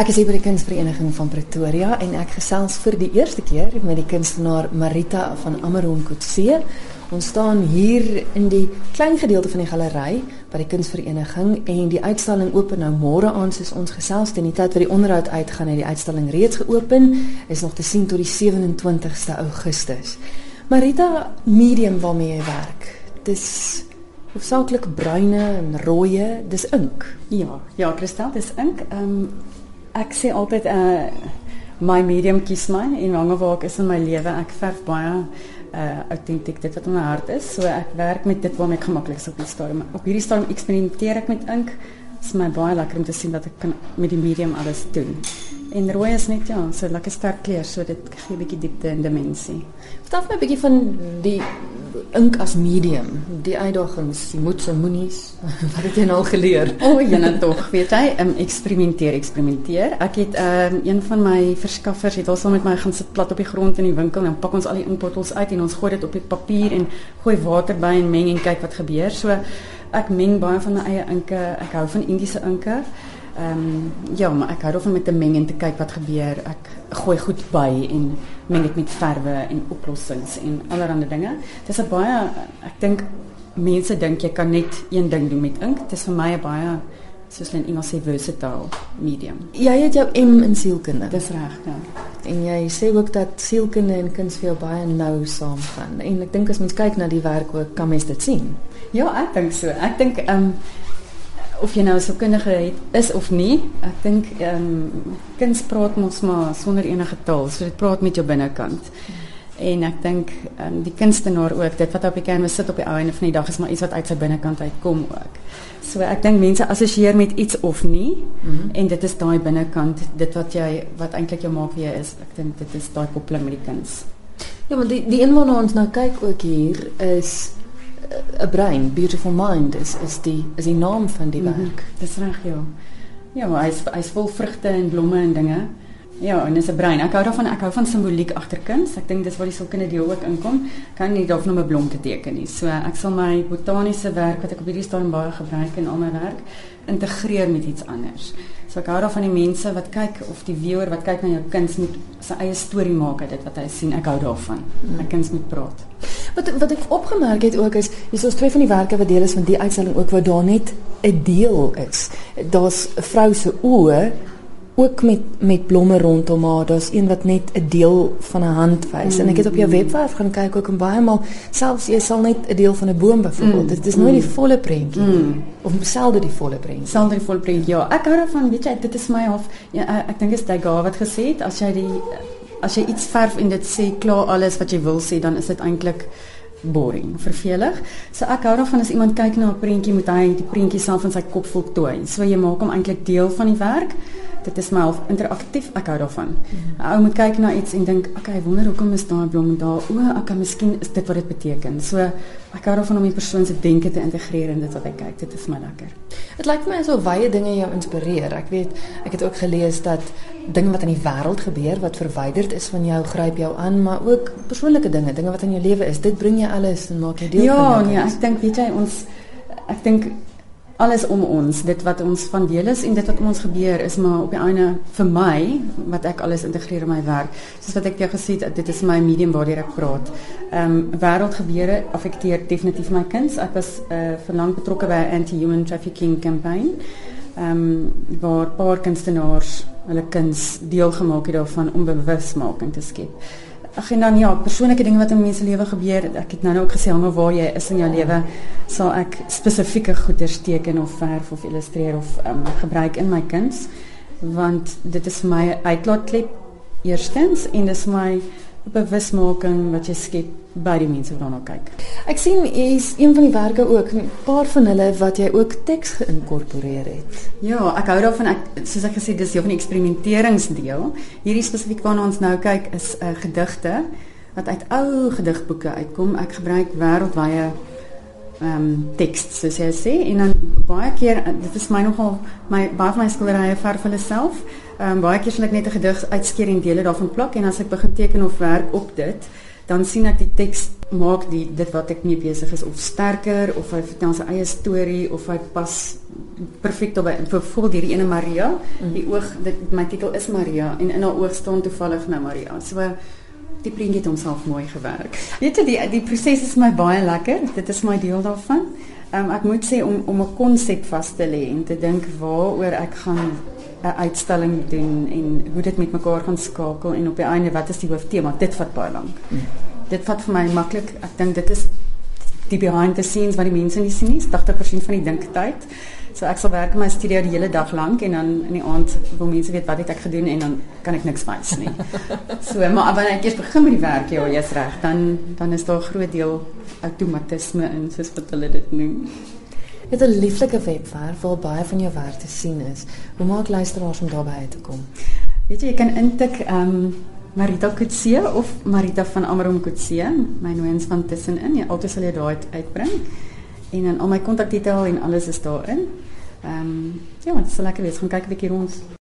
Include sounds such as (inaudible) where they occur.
Ek is hier by die Kunsvereniging van Pretoria en ek gesels vir die eerste keer met die kunstenaar Marita van Amaron Kutse. Ons staan hier in die klein gedeelte van die galery by die Kunsvereniging en die uitstalling open nou môre aan soos ons gesels teen die tyd wat die onderhoud uitgaan het die uitstalling reeds geopen is nog te sien tot die 27ste Augustus. Marita, medium waarmee jy werk. Dis hoofsaaklik bruine en rooie, dis ink. Ja, ja, kristal, dis ink. Ehm um, ek sê altyd uh my medium kies my en wanneer waar ek is in my lewe, ek verf baie uh autentiek dit wat in my hart is. So ek werk met dit waarmee ek gemaklik is op die stadium. Op hierdie stadium eksperimenteer ek met ink. Dit is my baie lekker om te sien dat ek kan met die medium alles doen. En rooi is net ja, so lekker sterk kleur, so dit gee 'n bietjie diepte en dimensie. Vertel my 'n bietjie van die ink as medium, die uitdagings, die moets en moenies. (laughs) Wat het jy nou al geleer? O, oh, jene tog, weet jy, um, eksperimenteer, eksperimenteer. Ek het um, een van my verskaffers het al saam met my gaan sit plat op die grond in die winkel en pak ons al die inkbottels uit en ons gooi dit op die papier en gooi water by en meng en kyk wat gebeur. So ek meng baie van my eie inke. Ek hou van Indiese inke. Ehm um, ja, maar ek hou daarvan met te meng en te kyk wat gebeur. Ek gooi goed by en meng dit met verwe en oplossings en allerlei dinge. Dit is baie ek dink mense dink jy kan net een ding doen met ink. Dit is vir my 'n baie soos hulle in Engels sê versatile medium. Jy het jou M in sielkunde. Dis reg, ja. En jy sê ook dat sielkunde en kuns vir jou baie nou saamgaan. En ek dink as mens kyk na die werk ook kan mens dit sien. Ja, ek dink so. Ek dink ehm um, of jy nou so kundige het is of nie. Ek dink ehm um, kuns praat mos maar sonder enige taal. So dit praat met jou binnekant. En ek dink ehm um, die kunstenaar ook dit wat op die canvas sit op die einde van die dag is maar iets wat uit sy binnekant uitkom ook. So ek dink mense assosieer met iets of nie mm -hmm. en dit is daai binnekant dit wat jy wat eintlik jou maak wie jy is. Ek dink dit is daai koppeling met die kuns. Ja, maar die die een wat ons nou kyk ook hier is 'n brein, beautiful mind is is die is die naam van die mhm. werk. Mm -hmm. Dis reg ja. Ja, hy's hy's vol vrugte en blomme en dinge. Ja, en dis 'n brein. Ek hou daarvan, ek hou van simboliek agter kuns. Ek dink dis waar die sulke deel ook inkom. Kan nie dalk net 'n blom te teken nie. So ek sal my botaniese werk wat ek op hierdie stadium baie gebruik in al my werk integreer met iets anders. So ek hou daarvan die mense wat kyk of die viewer wat kyk na jou kuns moet sy eie storie maak uit dit wat hy sien. Ek hou daarvan. My kuns moet praat. Wat wat ek opgemerk het ook is hier is twee van die werke wat deel is van die uitstalling ook waar daar net 'n deel is. Daar's 'n vrou se oë ook met met blomme rondom haar. Daar's een wat net 'n deel van 'n hand wys. Mm. En ek het op jou webwerf gaan kyk ook en baie maal selfs jy sal net 'n deel van 'n boom byvoorbeeld. Mm. Dit is nooit die mm. volle prentjie mm. of selde die volle prentjie. Selde die volle prentjie. Ja, ek hou daarvan, weet jy, dit is my half ja, ek dink is daai gawe wat gesê het as jy die as jy iets verf en dit sê klaar alles wat jy wil sê, dan is dit eintlik boring, vervelig. So ek hou daarvan as iemand kyk na 'n prentjie, moet hy die prentjie self in sy kop voltooi. So jy maak hom eintlik deel van die werk dit is my half interaktief. Ek hou daarvan. Mm. Ou moet kyk na iets en dink, okay, wonder hoekom is daai blom daar? O, okay, miskien is dit wat dit beteken. So ek hou daarvan om die persoon se denke te integreer in dit wat hy kyk. Dit is my lekker. Dit lyk vir my asof baie dinge jou inspireer. Ek weet, ek het ook gelees dat dinge wat in die wêreld gebeur wat verwyderd is van jou gryp jou aan, maar ook persoonlike dinge, dinge wat in jou lewe is. Dit bring jy alles en maak jy deel ja, van jou. Ja, nee, ek dink weet jy ons ek dink alles om ons, dit wat ons van deel is en dit wat om ons gebeur is maar op die einde vir my wat ek alles integreer in my werk. Soos wat ek jou gesê het, dit is my medium waardeur ek praat. Ehm um, wêreldgebeure affekteer definitief my kuns. Ek was uh, vir lank betrokke by 'n anti-human trafficking campaign. Ehm um, waar paar kunstenaars hulle kuns deel gemaak het daarvan om bewusmaking te skep. Ag en dan ja, persoonlike dinge wat in mense lewe gebeur. Ek het nou nou ook gesê hang waar jy is in jou lewe, sal ek spesifieke goeders teken of verf of illustreer of um, gebruik in my kuns want dit is my uitlaatklep eerstens en dis my bewusmaking wat jy skep by die mense wat daarna kyk. Ek sien is een van die werke ook 'n paar van hulle wat jy ook teks geïnkorporeer het. Ja, ek hou daarvan ek soos ek gesê dis deel van die eksperimenteringsdeel. Hierdie spesifiek waarna ons nou kyk is 'n uh, gedigte wat uit ou gedigboeke uitkom. Ek gebruik wêreldwye ehm um, teks soos jy sê en dan baie keer dit is my nogal my baie van my skilderye verf hulle self. Ehm um, baie keer sal ek net 'n gedig uitskeer en dele daarvan plak en as ek begin teken of werk op dit dan sien ek die teks maak die dit wat ek mee besig is of sterker of hy vertel sy eie storie of hy pas perfek op byvoorbeeld hierdie ene Maria mm. die oog dit my titel is Maria en in haar oog staan toevallig nou Maria so die prentjie het homself mooi gewerk weet jy die die proses is my baie lekker dit is my deel daarvan um, ek moet sê om om 'n konsep vas te lê en te dink waaroor ek gaan 'n uitstalling doen en hoe dit met mekaar gaan skakel en op die einde wat is die hooftema? Dit vat baie lank. Mm. Dit vat vir my maklik. Ek dink dit is die behind the scenes wat die mense nie sien nie. 80% van die dinktyd. So ek sal werk in my studio die hele dag lank en dan in die aand wil mense weet wat het ek gedoen en dan kan ek niks wys nie. (laughs) so maar wanneer ek eers begin met die werk, ja, jy's reg, dan dan is daar 'n groot deel outomatisme in soos wat hulle dit noem. Dit is 'n lieflike webwerf waar baie van jou werk te sien is. Hoe maak luisteraars om daarby uit te kom? Weet jy, jy kan intik ehm um, Marita Kutse of Marita van Amarum Kutse, my nooiens van tussenin. Jy altyd sal jy daai uitbring. En dan al my kontakdetail en alles is daarin. Ehm um, ja, dit sal lekker wees. Gaan kyk 'n bietjie rond.